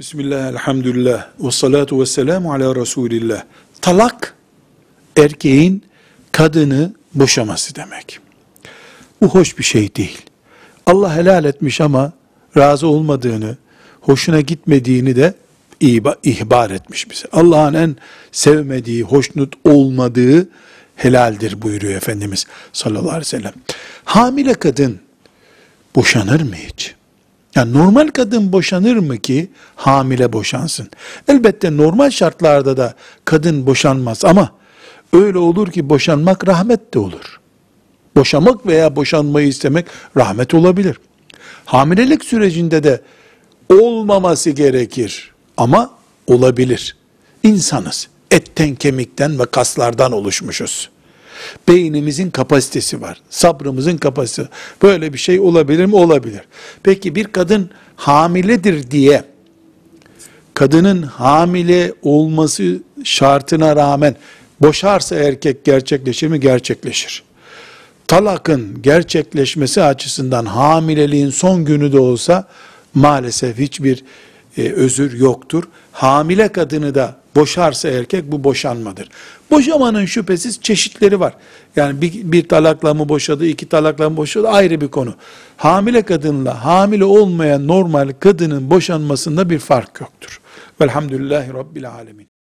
Bismillah, elhamdülillah, ve salatu ve selamu ala Resulillah. Talak, erkeğin kadını boşaması demek. Bu hoş bir şey değil. Allah helal etmiş ama razı olmadığını, hoşuna gitmediğini de ihbar etmiş bize. Allah'ın en sevmediği, hoşnut olmadığı helaldir buyuruyor Efendimiz sallallahu aleyhi ve sellem. Hamile kadın boşanır mı hiç? Yani normal kadın boşanır mı ki hamile boşansın? Elbette normal şartlarda da kadın boşanmaz ama öyle olur ki boşanmak rahmet de olur. Boşamak veya boşanmayı istemek rahmet olabilir. Hamilelik sürecinde de olmaması gerekir ama olabilir. İnsanız. Etten, kemikten ve kaslardan oluşmuşuz. Beynimizin kapasitesi var. Sabrımızın kapasitesi. Böyle bir şey olabilir mi? Olabilir. Peki bir kadın hamiledir diye kadının hamile olması şartına rağmen boşarsa erkek gerçekleşir mi? Gerçekleşir. Talakın gerçekleşmesi açısından hamileliğin son günü de olsa maalesef hiçbir e, özür yoktur. Hamile kadını da boşarsa erkek bu boşanmadır. Boşamanın şüphesiz çeşitleri var. Yani bir, bir talakla mı boşadı, iki talakla mı boşadı ayrı bir konu. Hamile kadınla hamile olmayan normal kadının boşanmasında bir fark yoktur. Velhamdülillahi Rabbil Alemin.